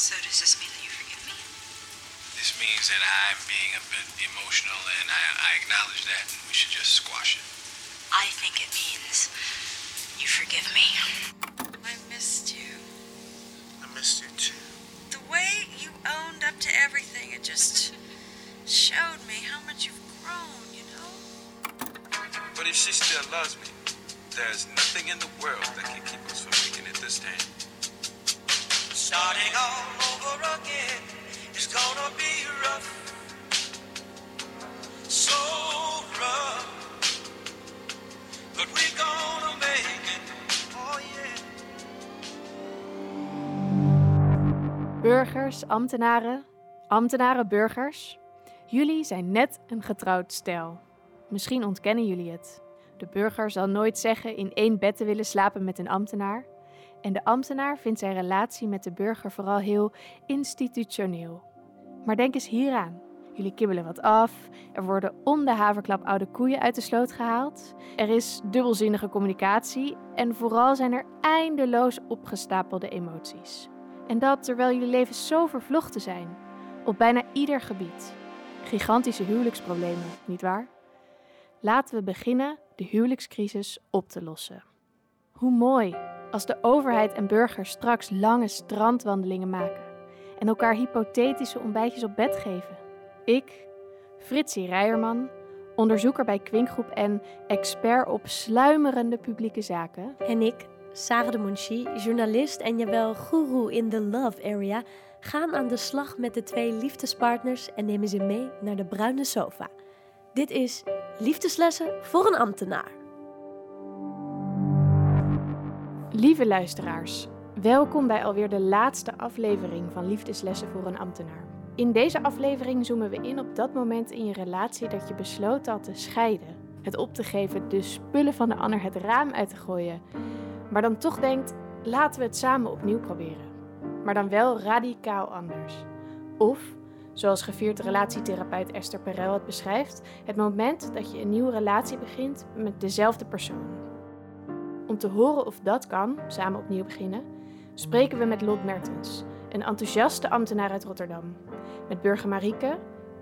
So does this mean that you forgive me? This means that I'm being a bit emotional and I, I acknowledge that and we should just squash it. I think it means you forgive me. I missed you. I missed you too. The way you owned up to everything, it just showed me how much you've grown, you know? But if she still loves me, there's nothing in the world that can keep us from making it this time. Starting all over again is gonna be rough. So rough. But we gonna make it. Oh. Burgers, ambtenaren, ambtenaren, burgers. Jullie zijn net een getrouwd stel. Misschien ontkennen jullie het. De burger zal nooit zeggen in één bed te willen slapen met een ambtenaar. En de ambtenaar vindt zijn relatie met de burger vooral heel institutioneel. Maar denk eens hieraan. Jullie kibbelen wat af, er worden om de haverklap oude koeien uit de sloot gehaald, er is dubbelzinnige communicatie en vooral zijn er eindeloos opgestapelde emoties. En dat terwijl jullie levens zo vervlochten zijn, op bijna ieder gebied. Gigantische huwelijksproblemen, nietwaar? Laten we beginnen de huwelijkscrisis op te lossen. Hoe mooi als de overheid en burgers straks lange strandwandelingen maken en elkaar hypothetische ontbijtjes op bed geven. Ik, Fritsie Rijerman, onderzoeker bij Kwinkgroep en expert op sluimerende publieke zaken, En ik, Sarah de Monchi, journalist en jawel guru in de love area, gaan aan de slag met de twee liefdespartners en nemen ze mee naar de bruine sofa. Dit is Liefdeslessen voor een ambtenaar. Lieve luisteraars, welkom bij alweer de laatste aflevering van Liefdeslessen voor een ambtenaar. In deze aflevering zoomen we in op dat moment in je relatie dat je besloot had te scheiden. Het op te geven, de spullen van de ander het raam uit te gooien. Maar dan toch denkt, laten we het samen opnieuw proberen. Maar dan wel radicaal anders. Of, zoals gevierd relatietherapeut Esther Perel het beschrijft, het moment dat je een nieuwe relatie begint met dezelfde persoon. Om te horen of dat kan, samen opnieuw beginnen, spreken we met Lot Mertens, een enthousiaste ambtenaar uit Rotterdam. Met burger Marieke,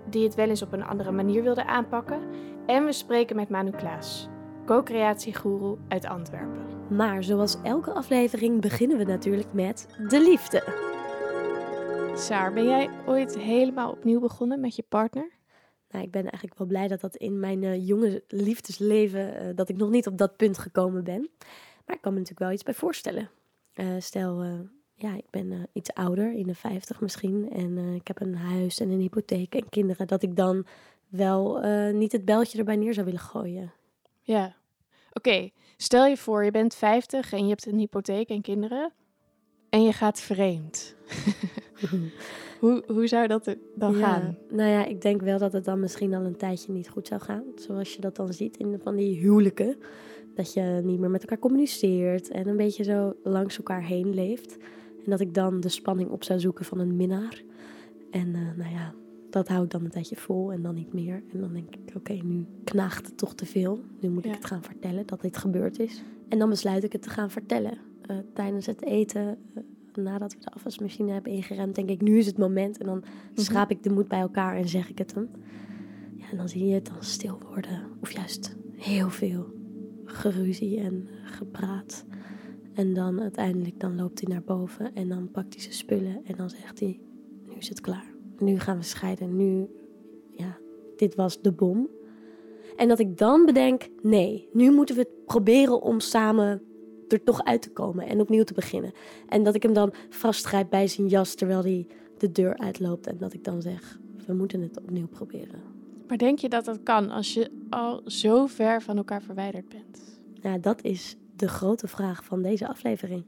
die het wel eens op een andere manier wilde aanpakken. En we spreken met Manu Klaas, co-creatiegoeroe uit Antwerpen. Maar zoals elke aflevering beginnen we natuurlijk met de liefde. Saar, ben jij ooit helemaal opnieuw begonnen met je partner? Nou, ik ben eigenlijk wel blij dat dat in mijn eh, jonge liefdesleven, eh, dat ik nog niet op dat punt gekomen ben. Maar ik kan me natuurlijk wel iets bij voorstellen. Eh, stel, ja, ik ben iets ouder, in de 50 misschien, en ik heb een huis en een hypotheek en kinderen, dat ik dan wel niet het beltje erbij neer zou willen gooien. Ja. Oké, stel je voor, je bent 50 en je hebt een hypotheek en kinderen. En je gaat vreemd. hoe, hoe zou dat dan Ja, gaan? Nou ja, ik denk wel dat het dan misschien al een tijdje niet goed zou gaan. Zoals je dat dan ziet in van die huwelijken. Dat je niet meer met elkaar communiceert en een beetje zo langs elkaar heen leeft. En dat ik dan de spanning op zou zoeken van een minnaar. En eh, nou ja, dat hou ik dan een tijdje vol en dan niet meer. En dan denk ik, oké, nu knaagt het toch te veel. Nu moet Ja. ik het gaan vertellen dat dit gebeurd is. En dan besluit ik het te gaan vertellen. Eh, tijdens het eten, eh, nadat we de afwasmachine hebben ingeremd, denk ik, nu is het moment. En dan schraap ik de moed bij elkaar en zeg ik het hem. Ja, en dan zie je het dan stil worden. Of juist heel veel geruzie en gepraat. En dan uiteindelijk dan loopt hij naar boven en dan pakt hij zijn spullen en dan zegt hij, nu is het klaar. Nu gaan we scheiden. Nu, ja, dit was de bom. En dat ik dan bedenk, nee, nu moeten we het proberen om samen er toch uit te komen en opnieuw te beginnen. En dat ik hem dan vastgrijp bij zijn jas terwijl hij de deur uitloopt. En dat ik dan zeg, we moeten het opnieuw proberen. Maar denk je dat dat kan als je al zo ver van elkaar verwijderd bent? Nou, dat is de grote vraag van deze aflevering.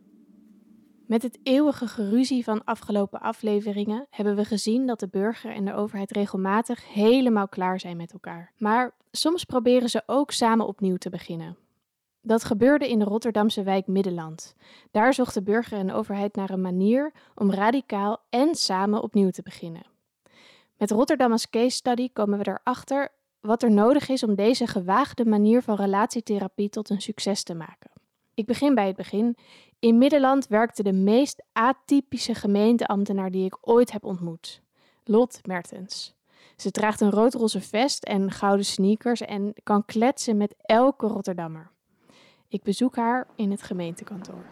Met het eeuwige geruzie van afgelopen afleveringen hebben we gezien dat de burger en de overheid regelmatig helemaal klaar zijn met elkaar. Maar soms proberen ze ook samen opnieuw te beginnen. Dat gebeurde in de Rotterdamse wijk Middenland. Daar zocht de burger en overheid naar een manier om radicaal en samen opnieuw te beginnen. Met Rotterdam case study komen we erachter wat er nodig is om deze gewaagde manier van relatietherapie tot een succes te maken. Ik begin bij het begin. In Middenland werkte de meest atypische gemeenteambtenaar die ik ooit heb ontmoet. Lot Mertens. Ze draagt een rood-roze vest en gouden sneakers en kan kletsen met elke Rotterdammer. Ik bezoek haar in het gemeentekantoor.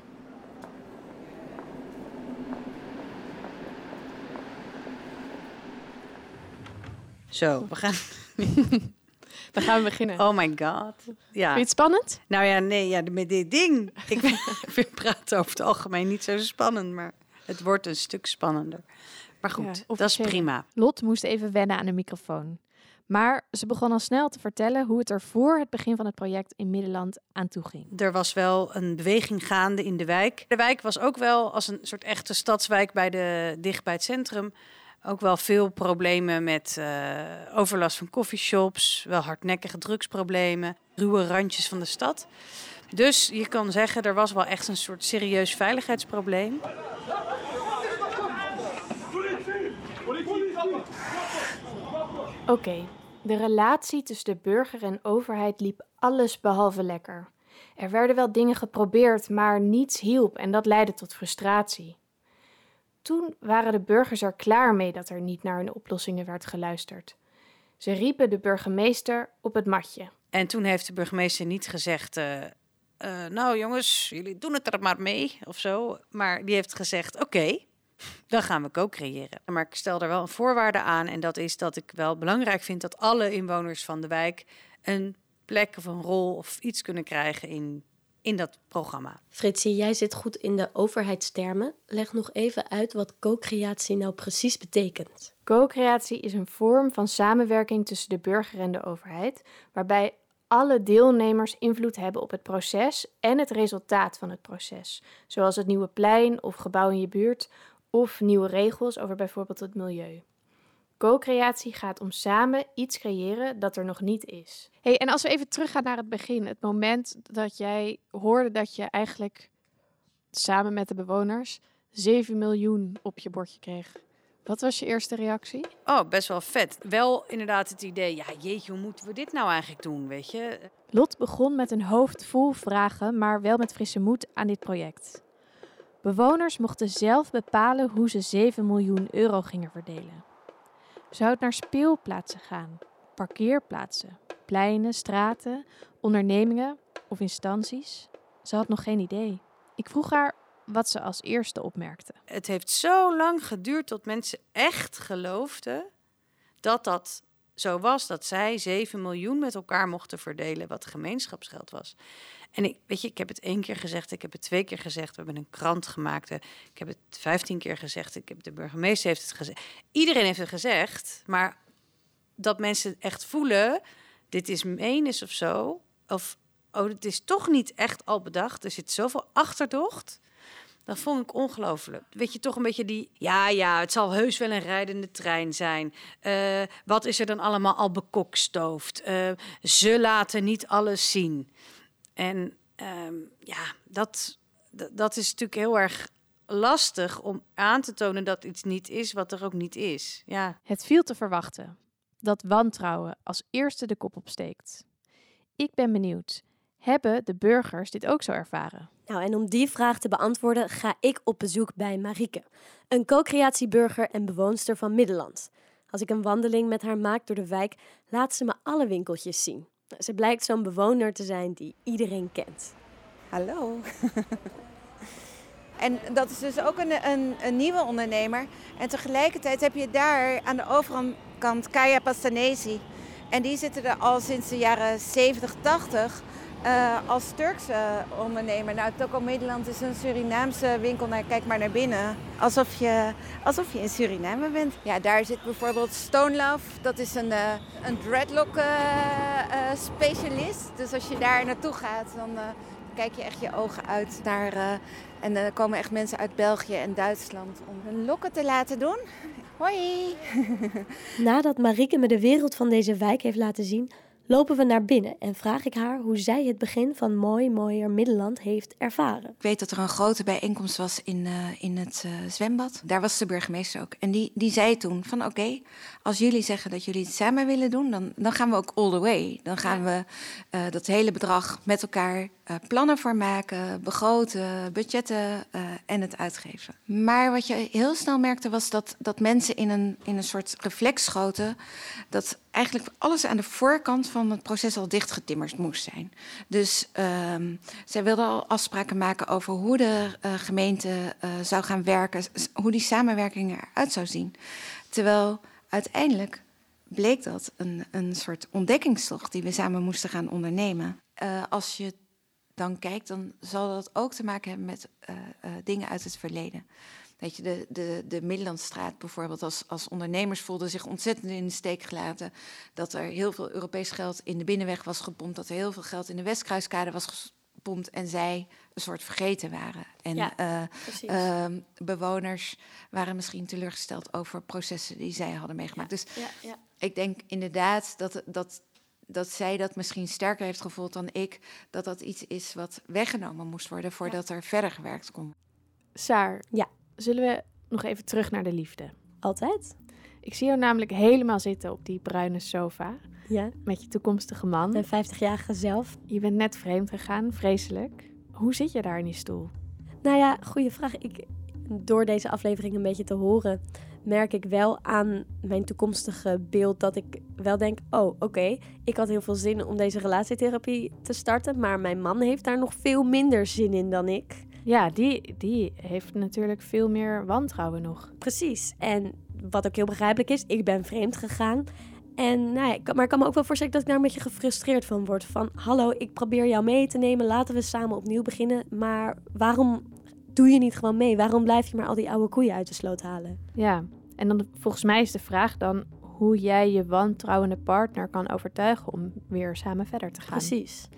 Zo, we gaan. Dan gaan we beginnen. Oh my god. Ja. Vind je het spannend? Nou ja, nee, ja, met dit ding. Ik vind praten over het algemeen niet zo spannend, maar het wordt een stuk spannender. Maar goed, Ja, dat is prima. Lot moest even wennen aan de microfoon. Maar ze begon al snel te vertellen hoe het er voor het begin van het project in Middenland aan toe ging. Er was wel een beweging gaande in de wijk. De wijk was ook wel als een soort echte stadswijk bij de, dicht bij het centrum. Ook wel veel problemen met eh, overlast van coffeeshops, wel hardnekkige drugsproblemen, ruwe randjes van de stad. Dus je kan zeggen, er was wel echt een soort serieus veiligheidsprobleem. Oké, de relatie tussen de burger en overheid liep alles behalve lekker. Er werden wel dingen geprobeerd, maar niets hielp en dat leidde tot frustratie. Toen waren de burgers er klaar mee dat er niet naar hun oplossingen werd geluisterd. Ze riepen de burgemeester op het matje. En toen heeft de burgemeester niet gezegd, eh, eh, nou jongens, jullie doen het er maar mee of zo. Maar die heeft gezegd, oké, dan gaan we co-creëren. Maar ik stel er wel een voorwaarde aan en dat is dat ik wel belangrijk vind dat alle inwoners van de wijk een plek of een rol of iets kunnen krijgen in, in dat programma. Fritsie, jij zit goed in de overheidstermen. Leg nog even uit wat co-creatie nou precies betekent. Co-creatie is een vorm van samenwerking tussen de burger en de overheid, waarbij alle deelnemers invloed hebben op het proces en het resultaat van het proces, zoals het nieuwe plein of gebouw in je buurt of nieuwe regels over bijvoorbeeld het milieu. Co-creatie gaat om samen iets creëren dat er nog niet is. Hey, en als we even teruggaan naar het begin, het moment dat jij hoorde dat je eigenlijk samen met de bewoners 7 miljoen op je bordje kreeg. Wat was je eerste reactie? Oh, best wel vet. Wel inderdaad het idee, ja jeetje, hoe moeten we dit nou eigenlijk doen, weet je? Lot begon met een hoofd vol vragen, maar wel met frisse moed aan dit project. Bewoners mochten zelf bepalen hoe ze 7 miljoen euro gingen verdelen. Zou het naar speelplaatsen gaan, parkeerplaatsen, pleinen, straten, ondernemingen of instanties? Ze had nog geen idee. Ik vroeg haar wat ze als eerste opmerkte. het heeft zo lang geduurd tot mensen echt geloofden dat dat zo was. Dat zij 7 miljoen met elkaar mochten verdelen, wat gemeenschapsgeld was. En ik, weet je, ik heb het één keer gezegd, ik heb het twee keer gezegd. We hebben een krant gemaakt. eh, Ik heb het vijftien keer gezegd. Ik heb de burgemeester heeft het gezegd. Iedereen heeft het gezegd, maar dat mensen echt voelen, dit is menens of zo. Of, oh, het is toch niet echt al bedacht. Er zit zoveel achterdocht. Dat vond ik ongelooflijk. Weet je, toch een beetje die... Ja, ja, het zal heus wel een rijdende trein zijn. Eh, wat is er dan allemaal al bekokstoofd? Eh, ze laten niet alles zien. En ehm, ja, dat, dat, dat is natuurlijk heel erg lastig om aan te tonen dat iets niet is wat er ook niet is. Ja. Het viel te verwachten dat wantrouwen als eerste de kop opsteekt. Ik ben benieuwd, hebben de burgers dit ook zo ervaren? Nou, en om die vraag te beantwoorden ga ik op bezoek bij Marieke, een co-creatieburger en bewoonster van Middenland. Als ik een wandeling met haar maak door de wijk, laat ze me alle winkeltjes zien. Ze blijkt zo'n bewoner te zijn die iedereen kent. Hallo. en dat is dus ook een, een, een nieuwe ondernemer. En tegelijkertijd heb je daar aan de overkant Kaya Pastanesi. En die zitten er al sinds de jaren 70, 80 eh, als Turkse ondernemer. Nou, Toko Nederland is een Surinaamse winkel. Kijk maar naar binnen. Alsof je, alsof je in Suriname bent. Ja, daar zit bijvoorbeeld Stone Love. Dat is een, eh, een dreadlock eh, specialist. Dus als je daar naartoe gaat, dan kijk je echt je ogen uit naar... en er komen echt mensen uit België en Duitsland om hun lokken te laten doen. Hoi! Nadat Marieke me de wereld van deze wijk heeft laten zien, lopen we naar binnen en vraag ik haar hoe zij het begin van Mooi Mooier Middenland heeft ervaren. Ik weet dat er een grote bijeenkomst was in, eh, in het eh, zwembad. Daar was de burgemeester ook. En die, die zei toen van oké, als jullie zeggen dat jullie het samen willen doen... dan, dan gaan we ook all the way. Dan gaan we eh, dat hele bedrag met elkaar eh, plannen voor maken, begroten, budgetten eh, en het uitgeven. Maar wat je heel snel merkte was dat, dat mensen in een, in een soort reflex schoten. Dat eigenlijk alles aan de voorkant van het proces al dichtgetimmerd moest zijn. Dus ehm, zij wilden al afspraken maken over hoe de uh, gemeente zou gaan werken, hoe die samenwerking eruit zou zien. Terwijl uiteindelijk bleek dat een, een soort ontdekkingstocht die we samen moesten gaan ondernemen. Uh, als je dan kijkt, dan zal dat ook te maken hebben met uh, uh, dingen uit het verleden. Dat je, de, de, de Middellandstraat bijvoorbeeld als, als ondernemers voelden zich ontzettend in de steek gelaten. Dat er heel veel Europees geld in de binnenweg was gepompt. Dat er heel veel geld in de Westkruiskade was En zij een soort vergeten waren. En Ja, eh, ehm, bewoners waren misschien teleurgesteld over processen die zij hadden meegemaakt. Dus Ja, ja. ik denk inderdaad dat, dat, dat zij dat misschien sterker heeft gevoeld dan ik. Dat dat iets is wat weggenomen moest worden voordat er verder gewerkt kon. Saar, Ja. zullen we nog even terug naar de liefde? Altijd? Ik zie jou namelijk helemaal zitten op die bruine sofa Ja. met je toekomstige man. Mijn 50-jarige zelf. Je bent net vreemd gegaan, vreselijk. Hoe zit je daar in die stoel? Nou ja, goede vraag. Ik, door deze aflevering een beetje te horen, merk ik wel aan mijn toekomstige beeld dat ik wel denk: oh, oké, ik had heel veel zin om deze relatietherapie te starten, maar mijn man heeft daar nog veel minder zin in dan ik. Ja, die, die heeft natuurlijk veel meer wantrouwen nog. Precies. En wat ook heel begrijpelijk is, ik ben vreemd gegaan. En nou ja, maar ik kan me ook wel voorstellen dat ik daar een beetje gefrustreerd van word. Van, hallo, ik probeer jou mee te nemen, laten we samen opnieuw beginnen. Maar waarom doe je niet gewoon mee? Waarom blijf je maar al die oude koeien uit de sloot halen? Ja, en dan volgens mij is de vraag dan hoe jij je wantrouwende partner kan overtuigen om weer samen verder te gaan. Precies.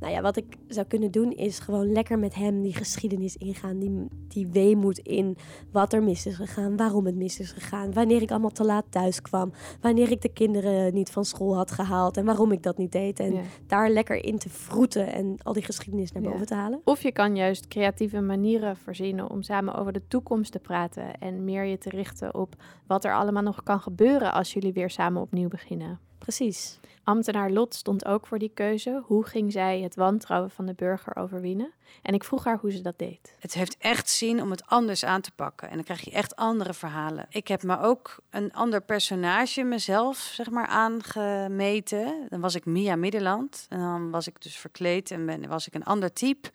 Nou ja, wat ik zou kunnen doen is gewoon lekker met hem die geschiedenis ingaan. Die, die weemoed in wat er mis is gegaan, waarom het mis is gegaan. Wanneer ik allemaal te laat thuis kwam. Wanneer ik de kinderen niet van school had gehaald en waarom ik dat niet deed. En Ja. daar lekker in te vroeten en al die geschiedenis naar Ja. boven te halen. Of je kan juist creatieve manieren verzinnen om samen over de toekomst te praten en meer je te richten op wat er allemaal nog kan gebeuren als jullie weer samen opnieuw beginnen. Precies. Ambtenaar Lot stond ook voor die keuze. Hoe ging zij het wantrouwen van de burger overwinnen? En ik vroeg haar hoe ze dat deed. Het heeft echt zin om het anders aan te pakken. En dan krijg je echt andere verhalen. Ik heb me ook een ander personage mezelf, zeg maar, aangemeten. Dan was ik Mia Middelland. En dan was ik dus verkleed en ben, was ik een ander type.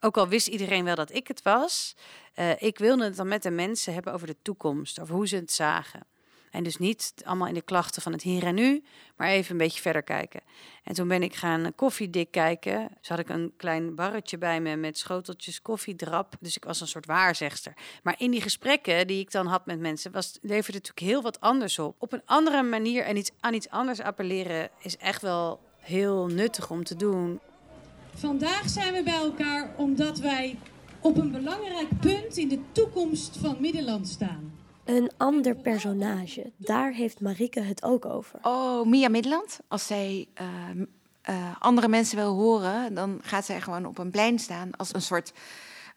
Ook al wist iedereen wel dat ik het was. eh, ik wilde het dan met de mensen hebben over de toekomst. Over hoe ze het zagen. En dus niet allemaal in de klachten van het hier en nu, maar even een beetje verder kijken. En toen ben ik gaan koffiedik kijken. Dus had ik een klein barretje bij me met schoteltjes koffiedrap. Dus ik was een soort waarzegster. Maar in die gesprekken die ik dan had met mensen, was, leverde natuurlijk heel wat anders op. Op een andere manier en iets, aan iets anders appelleren is echt wel heel nuttig om te doen. Vandaag zijn we bij elkaar omdat wij op een belangrijk punt in de toekomst van Middelland staan. Een ander personage. Daar heeft Marieke het ook over. Oh, Mia Middelland. Als zij eh, eh, andere mensen wil horen, dan gaat zij gewoon op een plein staan als een soort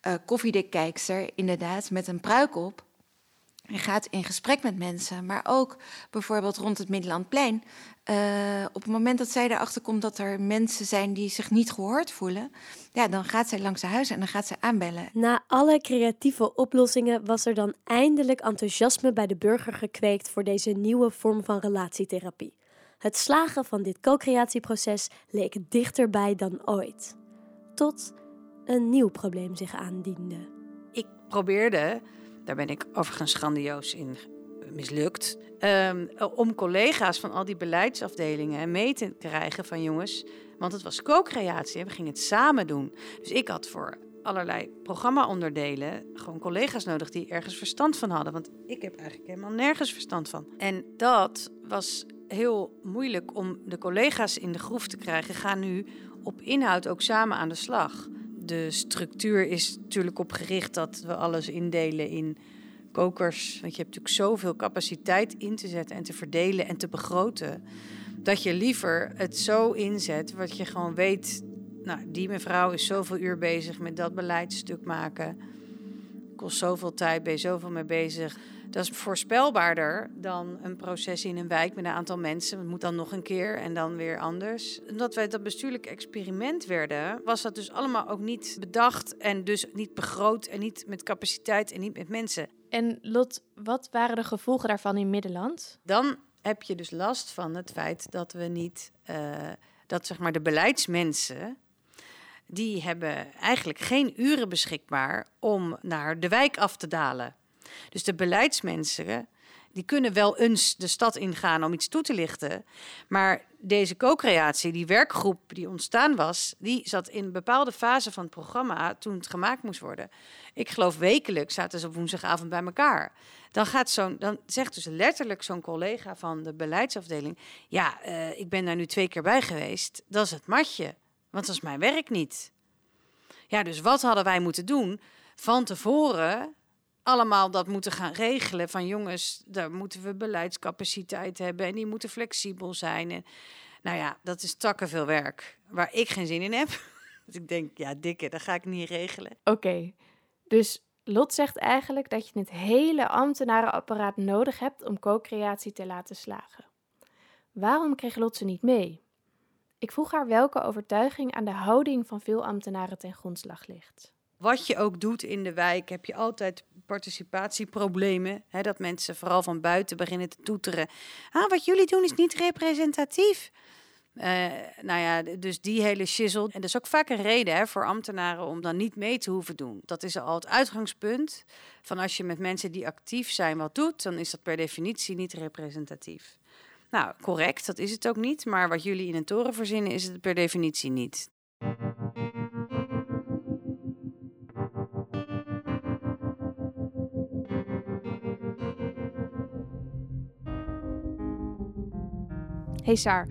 eh koffiedikkijkster, inderdaad, met een pruik op. En gaat in gesprek met mensen, maar ook bijvoorbeeld rond het Middellandplein. Eh, op het moment dat zij erachter komt dat er mensen zijn die zich niet gehoord voelen, ja, dan gaat zij langs de huis en dan gaat zij aanbellen. Na alle creatieve oplossingen was er dan eindelijk enthousiasme bij de burger gekweekt voor deze nieuwe vorm van relatietherapie. Het slagen van dit co-creatieproces leek dichterbij dan ooit. Tot een nieuw probleem zich aandiende. Ik probeerde, daar ben ik overigens grandioos in mislukt, ehm, om collega's van al die beleidsafdelingen mee te krijgen van jongens, want het was co-creatie we gingen het samen doen. Dus ik had voor allerlei programma-onderdelen gewoon collega's nodig die ergens verstand van hadden, want ik heb eigenlijk helemaal nergens verstand van. En dat was heel moeilijk om de collega's in de groef te krijgen. Ga nu op inhoud ook samen aan de slag. De structuur is natuurlijk op gericht dat we alles indelen in kokers. Want je hebt natuurlijk zoveel capaciteit in te zetten en te verdelen en te begroten. Dat je liever het zo inzet, wat je gewoon weet. Nou, die mevrouw is zoveel uur bezig met dat beleidstuk maken. Kost zoveel tijd, ben je zoveel mee bezig. Dat is voorspelbaarder dan een proces in een wijk met een aantal mensen. Het moet dan nog een keer en dan weer anders. Omdat wij dat bestuurlijk experiment werden, was dat dus allemaal ook niet bedacht en dus niet begroot en niet met capaciteit en niet met mensen. En Lot, wat waren de gevolgen daarvan in Middenland? Dan heb je dus last van het feit dat we niet, uh, dat zeg maar de beleidsmensen, die hebben eigenlijk geen uren beschikbaar om naar de wijk af te dalen. Dus de beleidsmensen, die kunnen wel eens de stad ingaan om iets toe te lichten. Maar deze co-creatie, die werkgroep die ontstaan was, die zat in een bepaalde fase van het programma toen het gemaakt moest worden. Ik geloof wekelijks zaten ze op woensdagavond bij elkaar. Dan, gaat zo'n, dan zegt dus letterlijk zo'n collega van de beleidsafdeling: Ja, uh, ik ben daar nu twee keer bij geweest. Dat is het matje, want dat is mijn werk niet. Ja, dus wat hadden wij moeten doen? Van tevoren allemaal dat moeten gaan regelen. Van jongens, daar moeten we beleidscapaciteit hebben en die moeten flexibel zijn. En, nou ja, dat is takken veel werk waar ik geen zin in heb. Dus ik denk, ja, dikke, dat ga ik niet regelen. Oké, dus Lot zegt eigenlijk dat je het hele ambtenarenapparaat nodig hebt om co-creatie te laten slagen. Waarom kreeg Lot ze niet mee? Ik vroeg haar welke overtuiging aan de houding van veel ambtenaren ten grondslag ligt. Wat je ook doet in de wijk, heb je altijd participatieproblemen. Hè, dat mensen vooral van buiten beginnen te toeteren. Ah, wat jullie doen is niet representatief. Uh, nou ja, dus die hele shizzle. En dat is ook vaak een reden hè, voor ambtenaren om dan niet mee te hoeven doen. Dat is al het uitgangspunt van als je met mensen die actief zijn wat doet, dan is dat per definitie niet representatief. Nou, correct, dat is het ook niet. Maar wat jullie in een toren verzinnen, is het per definitie niet. Hey Saar,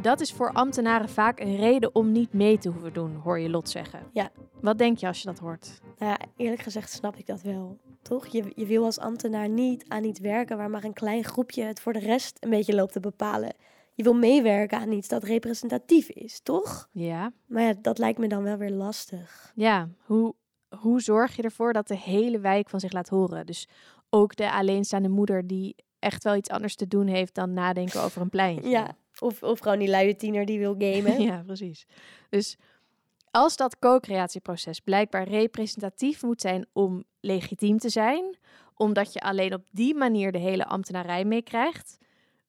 dat is voor ambtenaren vaak een reden om niet mee te hoeven doen, hoor je Lot zeggen. Ja. Wat denk je als je dat hoort? Nou ja, eerlijk gezegd snap ik dat wel. Toch? Je, je wil als ambtenaar niet aan iets werken waar maar een klein groepje het voor de rest een beetje loopt te bepalen. Je wil meewerken aan iets dat representatief is, toch? Ja. Maar ja, dat lijkt me dan wel weer lastig. Ja, hoe, hoe zorg je ervoor dat de hele wijk van zich laat horen? Dus ook de alleenstaande moeder die echt wel iets anders te doen heeft dan nadenken over een pleintje. Ja, of, of gewoon die luie tiener die wil gamen. ja, precies. Dus als dat co-creatieproces blijkbaar representatief moet zijn om legitiem te zijn, omdat je alleen op die manier de hele ambtenarij meekrijgt,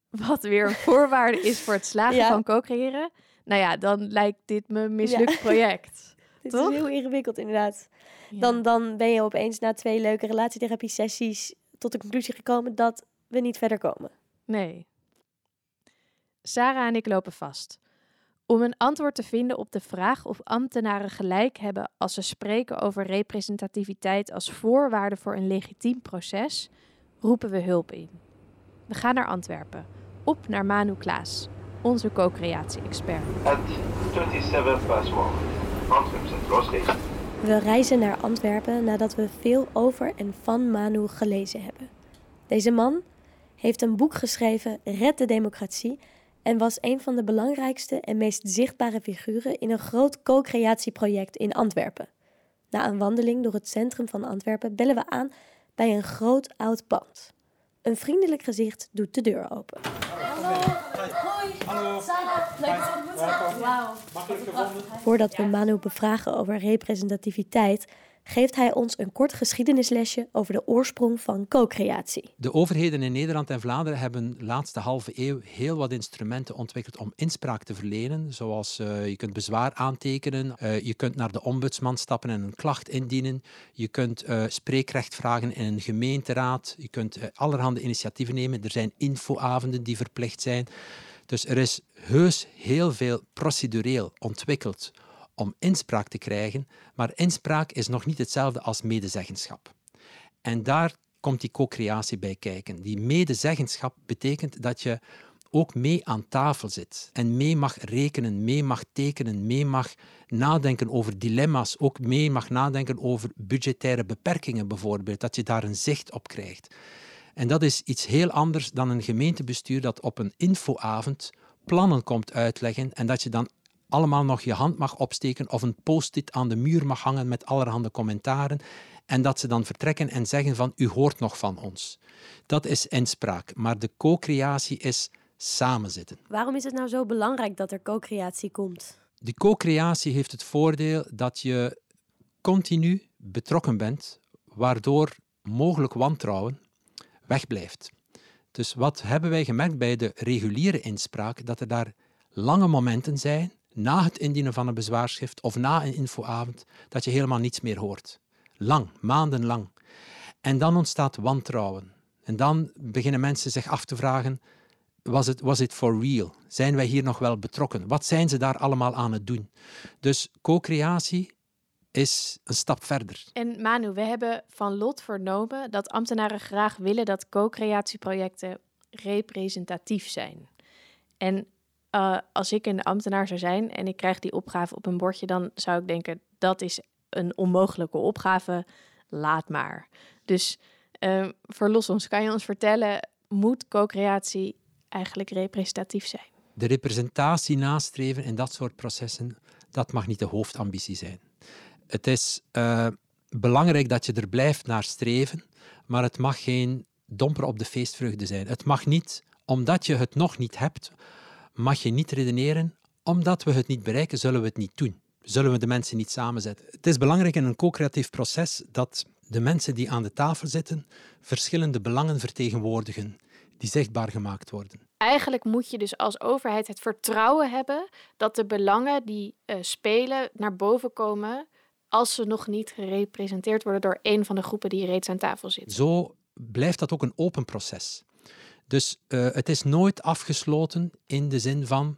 wat weer een voorwaarde is voor het slagen van co-creëren, nou ja, dan lijkt dit me een mislukt project. Dit is heel ingewikkeld, inderdaad. Dan, dan ben je opeens na twee leuke relatietherapie-sessies tot de conclusie gekomen dat we niet verder komen. Nee. Sarah en ik lopen vast. Om een antwoord te vinden op de vraag of ambtenaren gelijk hebben als ze spreken over representativiteit als voorwaarde voor een legitiem proces, roepen we hulp in. We gaan naar Antwerpen, op naar Manu Klaas, onze co-creatie-expert. We reizen naar Antwerpen nadat we veel over en van Manu gelezen hebben. Deze man heeft een boek geschreven, Red de Democratie, en was een van de belangrijkste en meest zichtbare figuren in een groot co-creatieproject in Antwerpen. Na een wandeling door het centrum van Antwerpen bellen we aan bij een groot oud pand. Een vriendelijk gezicht doet de deur open. Hallo. Hoi. Hallo. Sarah. Leuk Wauw. Voordat we Manu bevragen over representativiteit, geeft hij ons een kort geschiedenislesje over de oorsprong van co-creatie. De overheden in Nederland en Vlaanderen hebben de laatste halve eeuw heel wat instrumenten ontwikkeld om inspraak te verlenen. Zoals uh, je kunt bezwaar aantekenen, uh, je kunt naar de ombudsman stappen en een klacht indienen, je kunt uh, spreekrecht vragen in een gemeenteraad, je kunt allerhande initiatieven nemen. Er zijn infoavonden die verplicht zijn. Dus er is heus heel veel procedureel ontwikkeld om inspraak te krijgen, maar inspraak is nog niet hetzelfde als medezeggenschap. En daar komt die co-creatie bij kijken. Die medezeggenschap betekent dat je ook mee aan tafel zit en mee mag rekenen, mee mag tekenen, mee mag nadenken over dilemma's, ook mee mag nadenken over budgettaire beperkingen bijvoorbeeld, dat je daar een zicht op krijgt. En dat is iets heel anders dan een gemeentebestuur dat op een infoavond plannen komt uitleggen en dat je dan allemaal nog je hand mag opsteken of een post-it aan de muur mag hangen met allerhande commentaren En dat ze dan vertrekken en zeggen van u hoort nog van ons. Dat is inspraak. Maar de co-creatie is samenzitten. Waarom is het nou zo belangrijk dat er co-creatie komt? Die co-creatie heeft het voordeel dat je continu betrokken bent, waardoor mogelijk wantrouwen wegblijft. Dus wat hebben wij gemerkt bij de reguliere inspraak? Dat er daar lange momenten zijn, na het indienen van een bezwaarschrift of na een infoavond, dat je helemaal niets meer hoort. Lang, maandenlang. En dan ontstaat wantrouwen. En dan beginnen mensen zich af te vragen, was het was for real? Zijn wij hier nog wel betrokken? Wat zijn ze daar allemaal aan het doen? Dus co-creatie is een stap verder. En Manu, we hebben van Lot vernomen dat ambtenaren graag willen dat co-creatieprojecten representatief zijn. En uh, als ik een ambtenaar zou zijn en ik krijg die opgave op een bordje, dan zou ik denken dat is een onmogelijke opgave, laat maar. Dus uh, verlos ons, kan je ons vertellen, moet co-creatie eigenlijk representatief zijn? De representatie nastreven in dat soort processen, dat mag niet de hoofdambitie zijn. Het is uh, belangrijk dat je er blijft naar streven, maar het mag geen domper op de feestvreugde zijn. Het mag niet, omdat je het nog niet hebt, mag je niet redeneren, omdat we het niet bereiken, zullen we het niet doen. Zullen we de mensen niet samenzetten. Het is belangrijk in een co-creatief proces dat de mensen die aan de tafel zitten verschillende belangen vertegenwoordigen die zichtbaar gemaakt worden. Eigenlijk moet je dus als overheid het vertrouwen hebben dat de belangen die uh, spelen naar boven komen als ze nog niet gerepresenteerd worden door een van de groepen die reeds aan tafel zit. Zo blijft dat ook een open proces. Dus uh, het is nooit afgesloten in de zin van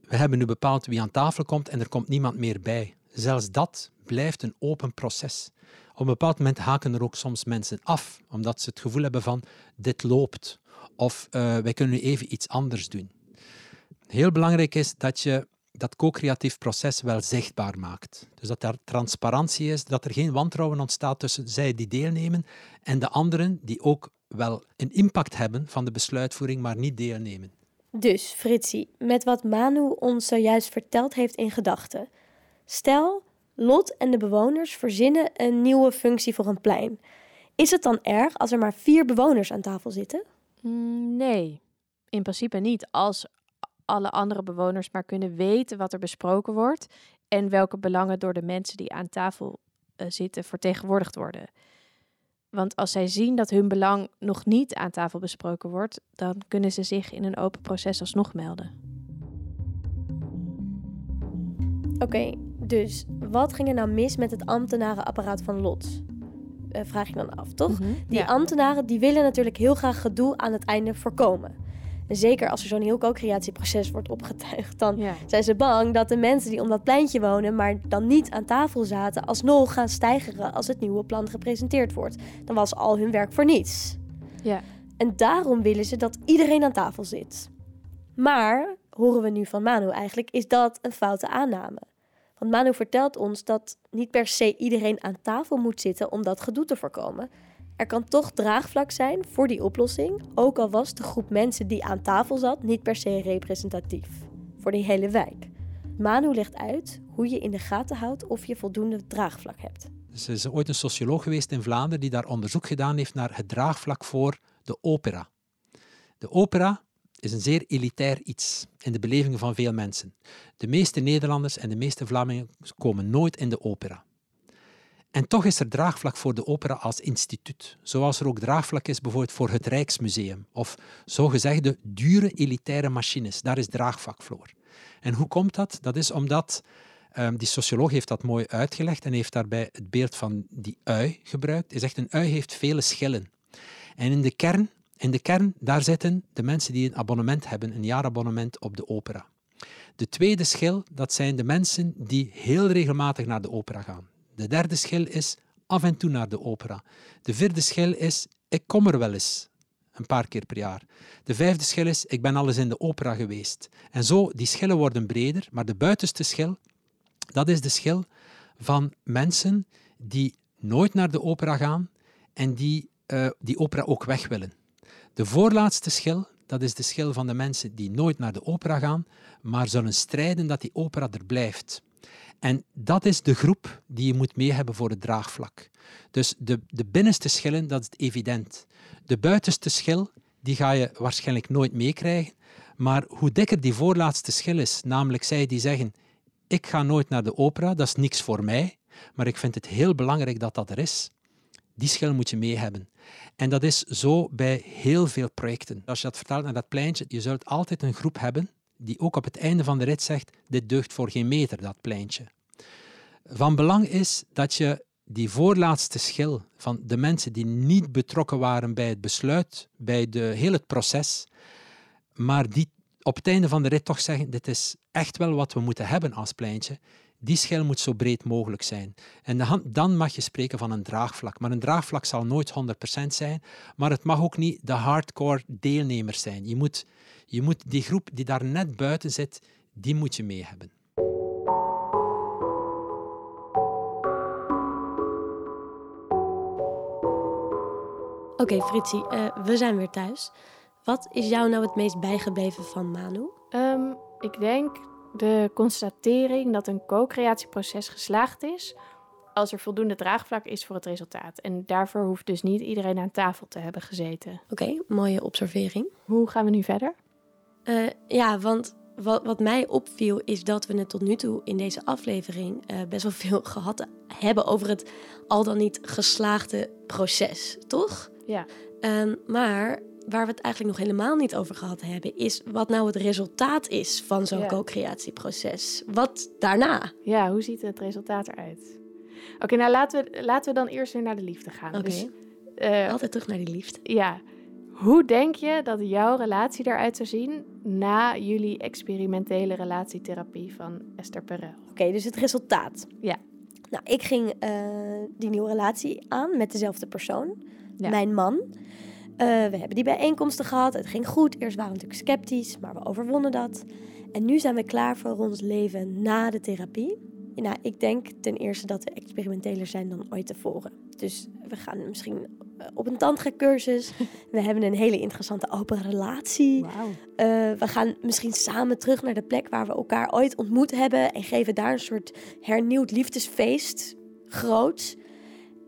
we hebben nu bepaald wie aan tafel komt en er komt niemand meer bij. Zelfs dat blijft een open proces. Op een bepaald moment haken er ook soms mensen af, omdat ze het gevoel hebben van dit loopt of uh, wij kunnen nu even iets anders doen. Heel belangrijk is dat je dat co-creatief proces wel zichtbaar maakt. Dus dat er transparantie is, dat er geen wantrouwen ontstaat tussen zij die deelnemen en de anderen die ook wel een impact hebben van de besluitvoering, maar niet deelnemen. Dus, Fritsie, met wat Manu ons zojuist verteld heeft in gedachten. Stel, Lot en de bewoners verzinnen een nieuwe functie voor een plein. Is het dan erg als er maar vier bewoners aan tafel zitten? Mm, nee, in principe niet. Als alle andere bewoners maar kunnen weten wat er besproken wordt en welke belangen door de mensen die aan tafel uh, zitten vertegenwoordigd worden. Want als zij zien dat hun belang nog niet aan tafel besproken wordt, dan kunnen ze zich in een open proces alsnog melden. Oké, okay, dus wat ging er nou mis met het ambtenarenapparaat van Lot? Uh, vraag je dan af, toch? Mm -hmm, die ja. ambtenaren die willen natuurlijk heel graag gedoe aan het einde voorkomen. En zeker als er zo'n heel co-creatieproces wordt opgetuigd, dan ja. zijn ze bang dat de mensen die om dat pleintje wonen, maar dan niet aan tafel zaten, alsnog gaan stijgeren als het nieuwe plan gepresenteerd wordt. Dan was al hun werk voor niets. Ja. En daarom willen ze dat iedereen aan tafel zit. Maar, horen we nu van Manu eigenlijk, is dat een foute aanname. Want Manu vertelt ons dat niet per se iedereen aan tafel moet zitten om dat gedoe te voorkomen. Er kan toch draagvlak zijn voor die oplossing, ook al was de groep mensen die aan tafel zat niet per se representatief voor die hele wijk. Manu legt uit hoe je in de gaten houdt of je voldoende draagvlak hebt. Er is ooit een socioloog geweest in Vlaanderen die daar onderzoek gedaan heeft naar het draagvlak voor de opera. De opera is een zeer elitair iets in de beleving van veel mensen. De meeste Nederlanders en de meeste Vlamingen komen nooit in de opera. En toch is er draagvlak voor de opera als instituut, zoals er ook draagvlak is bijvoorbeeld voor het Rijksmuseum of zogezegde dure elitaire machines. Daar is draagvlak voor. En hoe komt dat? Dat is omdat um, die socioloog heeft dat mooi uitgelegd en heeft daarbij het beeld van die ui gebruikt. Hij zegt een ui heeft vele schillen. En in de kern, in de kern daar zitten de mensen die een abonnement hebben, een jaarabonnement op de opera. De tweede schil, dat zijn de mensen die heel regelmatig naar de opera gaan. De derde schil is af en toe naar de opera. De vierde schil is ik kom er wel eens, een paar keer per jaar. De vijfde schil is ik ben al eens in de opera geweest. En zo, die schillen worden breder, maar de buitenste schil, dat is de schil van mensen die nooit naar de opera gaan en die uh, die opera ook weg willen. De voorlaatste schil, dat is de schil van de mensen die nooit naar de opera gaan, maar zullen strijden dat die opera er blijft. En dat is de groep die je moet mee hebben voor het draagvlak. Dus de, de binnenste schillen, dat is evident. De buitenste schil, die ga je waarschijnlijk nooit meekrijgen. Maar hoe dikker die voorlaatste schil is, namelijk zij die zeggen: Ik ga nooit naar de opera, dat is niks voor mij, maar ik vind het heel belangrijk dat dat er is. Die schil moet je mee hebben. En dat is zo bij heel veel projecten. Als je dat vertaalt naar dat pleintje, je zult altijd een groep hebben die ook op het einde van de rit zegt: Dit deugt voor geen meter, dat pleintje. Van belang is dat je die voorlaatste schil van de mensen die niet betrokken waren bij het besluit, bij de, heel het proces, maar die op het einde van de rit toch zeggen: Dit is echt wel wat we moeten hebben als pleintje. Die schil moet zo breed mogelijk zijn. En dan mag je spreken van een draagvlak. Maar een draagvlak zal nooit 100% zijn, maar het mag ook niet de hardcore deelnemers zijn. Je moet, je moet die groep die daar net buiten zit, die moet je mee hebben. Oké, Fritsie, uh, we zijn weer thuis. Wat is jou nou het meest bijgebleven van Manu? Um, ik denk de constatering dat een co-creatieproces geslaagd is als er voldoende draagvlak is voor het resultaat. En daarvoor hoeft dus niet iedereen aan tafel te hebben gezeten. Oké, mooie observering. Hoe gaan we nu verder? Uh, ja, want wat, wat, mij opviel is dat we het tot nu toe in deze aflevering uh, best wel veel gehad hebben over het al dan niet geslaagde proces, toch? Ja. Um, maar waar we het eigenlijk nog helemaal niet over gehad hebben, is wat nou het resultaat is van zo'n co-creatieproces. Wat daarna? Ja, hoe ziet het resultaat eruit? Oké, nou laten we, laten we dan eerst weer naar de liefde gaan. Oké. Dus, uh, Altijd terug naar die liefde. Ja. Hoe denk je dat jouw relatie eruit zou zien na jullie experimentele relatietherapie van Esther Perel? Oké, dus het resultaat. Ja. Nou, ik ging uh, die nieuwe relatie aan met dezelfde persoon, ja. mijn man. Uh, we hebben die bijeenkomsten gehad. Het ging goed. Eerst waren we natuurlijk sceptisch, maar we overwonnen dat. En nu zijn we klaar voor ons leven na de therapie. Nou, ik denk ten eerste dat we experimenteler zijn dan ooit tevoren. Dus we gaan misschien eh, op een tantra-cursus. We hebben een hele interessante open relatie. Wow. Uh, we gaan misschien samen terug naar de plek waar we elkaar ooit ontmoet hebben. En geven daar een soort hernieuwd liefdesfeest. Groots.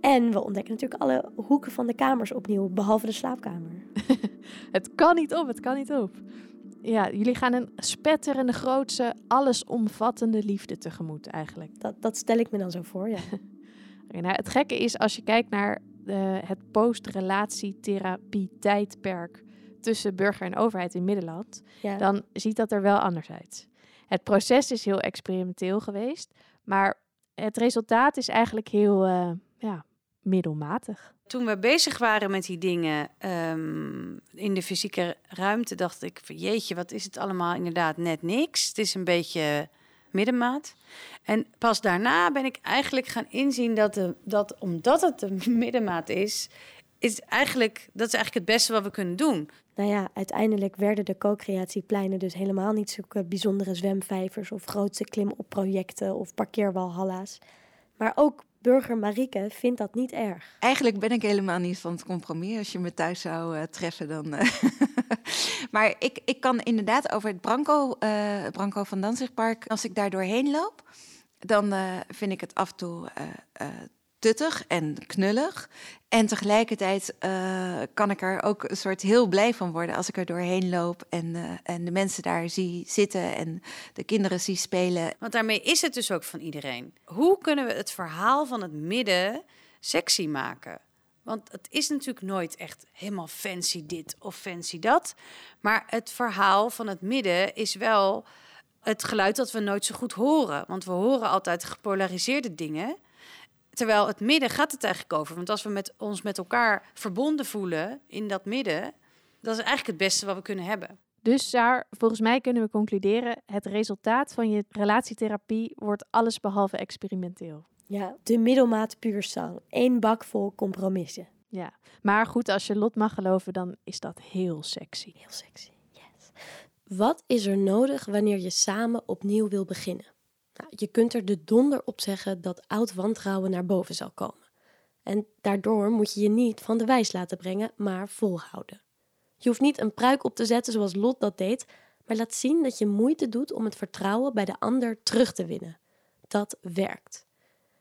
En we ontdekken natuurlijk alle hoeken van de kamers opnieuw, behalve de slaapkamer. het kan niet op, het kan niet op. Ja, jullie gaan een spetterende, grootse, allesomvattende liefde tegemoet eigenlijk. Dat, dat stel ik me dan zo voor, ja. nou, het gekke is, als je kijkt naar de, het post-relatietherapie-tijdperk tussen burger en overheid in Middenland, ja. dan ziet dat er wel anders uit. Het proces is heel experimenteel geweest, maar het resultaat is eigenlijk heel uh, ja, middelmatig. Toen we bezig waren met die dingen um, in de fysieke ruimte, dacht ik: jeetje, wat is het allemaal inderdaad net niks. Het is een beetje middenmaat. En pas daarna ben ik eigenlijk gaan inzien dat, de, dat omdat het een middenmaat is, is eigenlijk, dat is eigenlijk het beste wat we kunnen doen. Nou ja, uiteindelijk werden de co-creatiepleinen dus helemaal niet zulke bijzondere zwemvijvers of grootste klimopprojecten of parkeerwalhalla's. Maar ook burger Marieke vindt dat niet erg. Eigenlijk ben ik helemaal niet van het compromis. Als je me thuis zou uh, treffen, dan. Uh, maar ik, ik kan inderdaad over het Branco, uh, Branco van Danzigpark. Als ik daar doorheen loop, dan vind ik het af en toe tuttig en knullig. En tegelijkertijd uh, kan ik er ook een soort heel blij van worden als ik er doorheen loop en, uh, en de mensen daar zie zitten en de kinderen zie spelen. Want daarmee is het dus ook van iedereen. Hoe kunnen we het verhaal van het midden sexy maken? Want het is natuurlijk nooit echt helemaal fancy dit of fancy dat. Maar het verhaal van het midden is wel het geluid dat we nooit zo goed horen. Want we horen altijd gepolariseerde dingen. Terwijl het midden gaat het eigenlijk over. Want als we met ons met elkaar verbonden voelen in dat midden, dat is eigenlijk het beste wat we kunnen hebben. Dus daar, volgens mij kunnen we concluderen: het resultaat van je relatietherapie wordt alles behalve experimenteel. Ja, de middelmaat puur zang. Eén bak vol compromissen. Ja, maar goed, als je Lot mag geloven, dan is dat heel sexy. Heel sexy, yes. Wat is er nodig wanneer je samen opnieuw wil beginnen? Nou, je kunt er de donder op zeggen dat oud wantrouwen naar boven zal komen. En daardoor moet je je niet van de wijs laten brengen, maar volhouden. Je hoeft niet een pruik op te zetten zoals Lot dat deed, maar laat zien dat je moeite doet om het vertrouwen bij de ander terug te winnen. Dat werkt.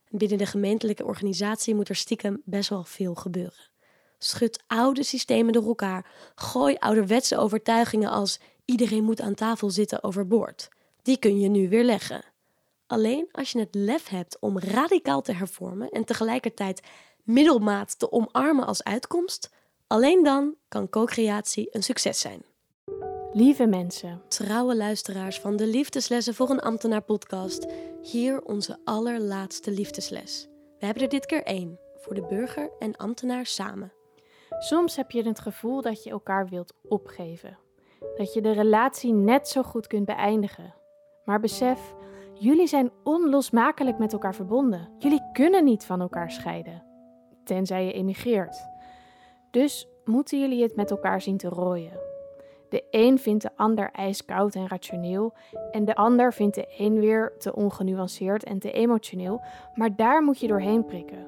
Binnen de gemeentelijke organisatie moet er stiekem best wel veel gebeuren. Schud oude systemen door elkaar. Gooi ouderwetse overtuigingen als iedereen moet aan tafel zitten overboord. Die kun je nu weer leggen. Alleen als je het lef hebt om radicaal te hervormen en tegelijkertijd middelmaat te omarmen als uitkomst, alleen dan kan co-creatie een succes zijn. Lieve mensen, Trouwe luisteraars van de Liefdeslessen voor een Ambtenaar podcast, hier onze allerlaatste liefdesles. We hebben er dit keer één, voor de burger en ambtenaar samen. soms heb je het gevoel dat je elkaar wilt opgeven. Dat je de relatie net zo goed kunt beëindigen. Maar besef, jullie zijn onlosmakelijk met elkaar verbonden. Jullie kunnen niet van elkaar scheiden. Tenzij je emigreert. Dus moeten jullie het met elkaar zien te rooien. De een vindt de ander ijskoud en rationeel, en de ander vindt de een weer te ongenuanceerd en te emotioneel, maar daar moet je doorheen prikken.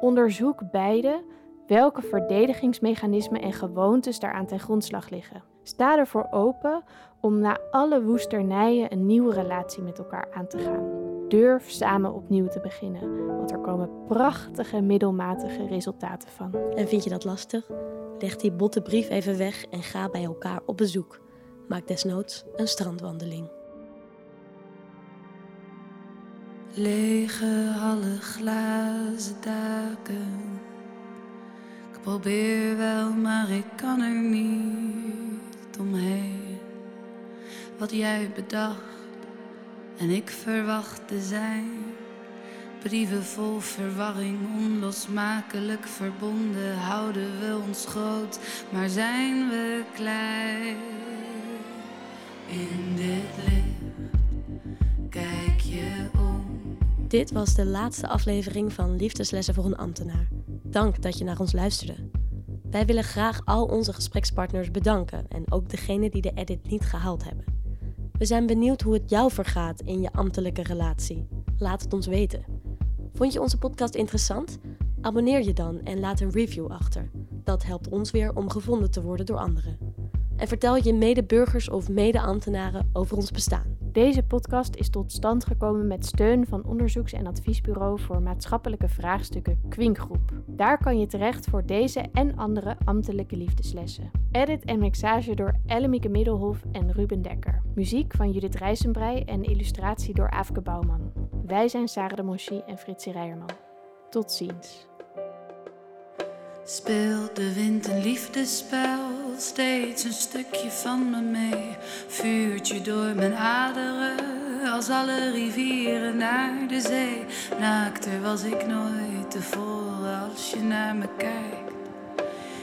Onderzoek beide welke verdedigingsmechanismen en gewoontes daaraan ten grondslag liggen. Sta ervoor open om na alle woesternijen een nieuwe relatie met elkaar aan te gaan. Durf samen opnieuw te beginnen, want er komen prachtige middelmatige resultaten van. En vind je dat lastig? Leg die botte brief even weg en ga bij elkaar op bezoek. Maak desnoods een strandwandeling. Lege hallen, glazen daken. Ik probeer wel, maar ik kan er niet omheen. Wat jij bedacht en ik verwachtte zijn. Brieven vol verwarring, onlosmakelijk verbonden. Houden we ons groot, maar zijn we klein? In dit licht kijk je om. Dit was de laatste aflevering van Liefdeslessen voor een ambtenaar. Dank dat je naar ons luisterde. Wij willen graag al onze gesprekspartners bedanken en ook degenen die de edit niet gehaald hebben. We zijn benieuwd hoe het jou vergaat in je ambtelijke relatie. Laat het ons weten. Vond je onze podcast interessant? Abonneer je dan en laat een review achter. Dat helpt ons weer om gevonden te worden door anderen. En vertel je medeburgers of mede-ambtenaren over ons bestaan. Deze podcast is tot stand gekomen met steun van onderzoeks- en adviesbureau voor maatschappelijke vraagstukken Kwinkgroep. Daar kan je terecht voor deze en andere ambtelijke liefdeslessen. Edit en mixage door Ellemieke Middelhof en Ruben Dekker. Muziek van Judith Rijsenbrei en illustratie door Aafke Bouwman. Wij zijn Sarah de Monchy en Fritsie Rijerman. Tot ziens. Speelt de wind een liefdespel, steeds een stukje van me mee. Vuurt je door mijn aderen, als alle rivieren naar de zee. Naakter was ik nooit tevoren als je naar me kijkt.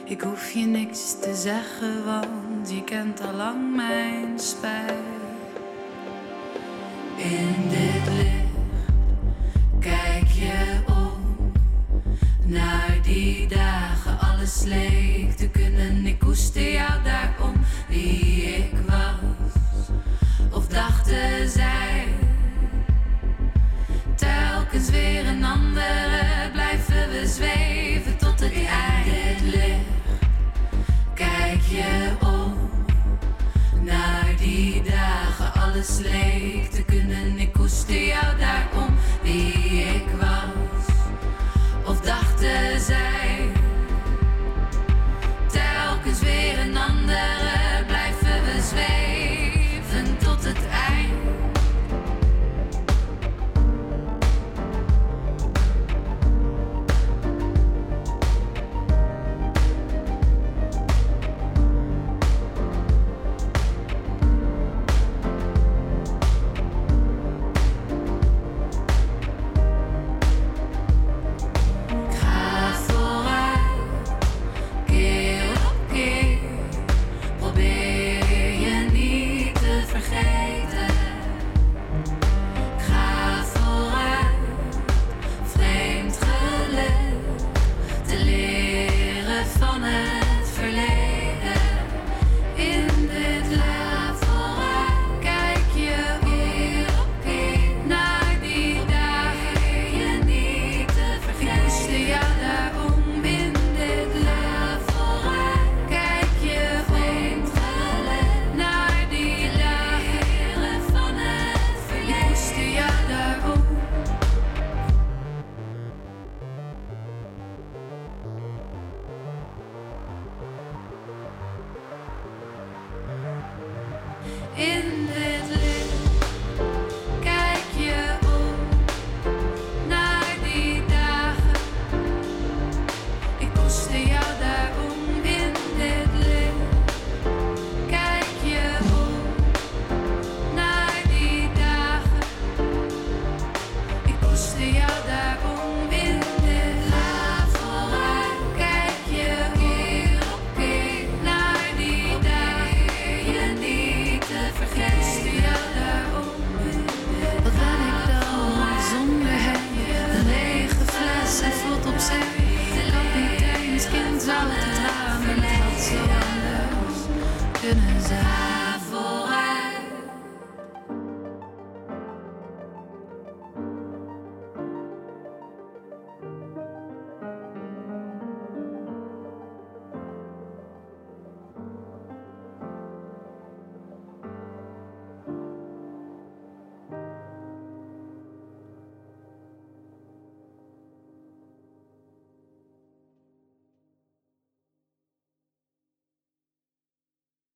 Ik hoef je niks te zeggen, want je kent al lang mijn spijt. In dit licht kijk je om naar die dagen alles leek te kunnen. Ik koester jou daarom wie ik was of dachten zij. Andere blijven we zweven tot het eind. Dit licht kijk je om naar die dagen alles leek te kunnen.